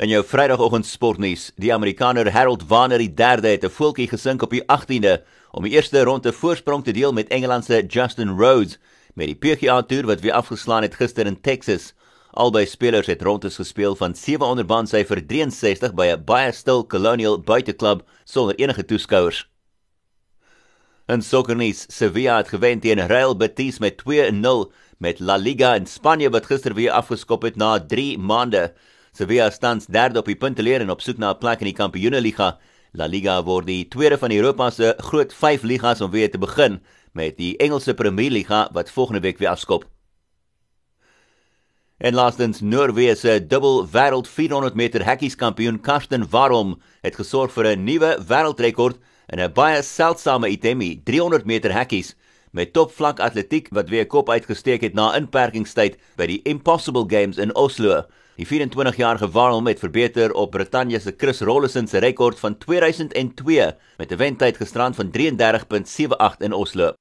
In jou Vrydagoggend sportnuus, die Amerikaner Harold Varner III het 'n voeltjie gesink op die 18de om die eerste ronde voorsprong te deel met Engeland se Justin Rhodes met die PGA Tour wat weer afgeslaan het gister in Texas. Albei spelers het rondes gespeel van 700 baan sy vir 63 by 'n baie stil Colonial buiteklub sonder enige toeskouers. In sokkernuus, Sevilla het gewen teen Real Betis met 2-0 met La Liga in Spanje wat gister weer afgeskop het na 3 maande. Sevilla staan derde op die punteleer en op soek na 'n plek in die Kampioenligga. La Liga word die tweede van Europa se groot 5 ligas om weer te begin met die Engelse Premier Liga wat volgende week weer afskop. En laastens Noorwe se dubbel wêreld 400 meter hekkieskampioen Karsten Warholm het gesorg vir 'n nuwe wêreldrekord in 'n baie seldsame itemie, 300 meter hekkies met topvlak atletiek wat weer kop uitgesteek het na inperkingstyd by die Impossible Games in Oslo. Die 24-jarige Warholm het verbeter op Brittanje se Chris Rollison se rekord van 2002 met 'n wentyd gisterand van 33.78 in Oslo.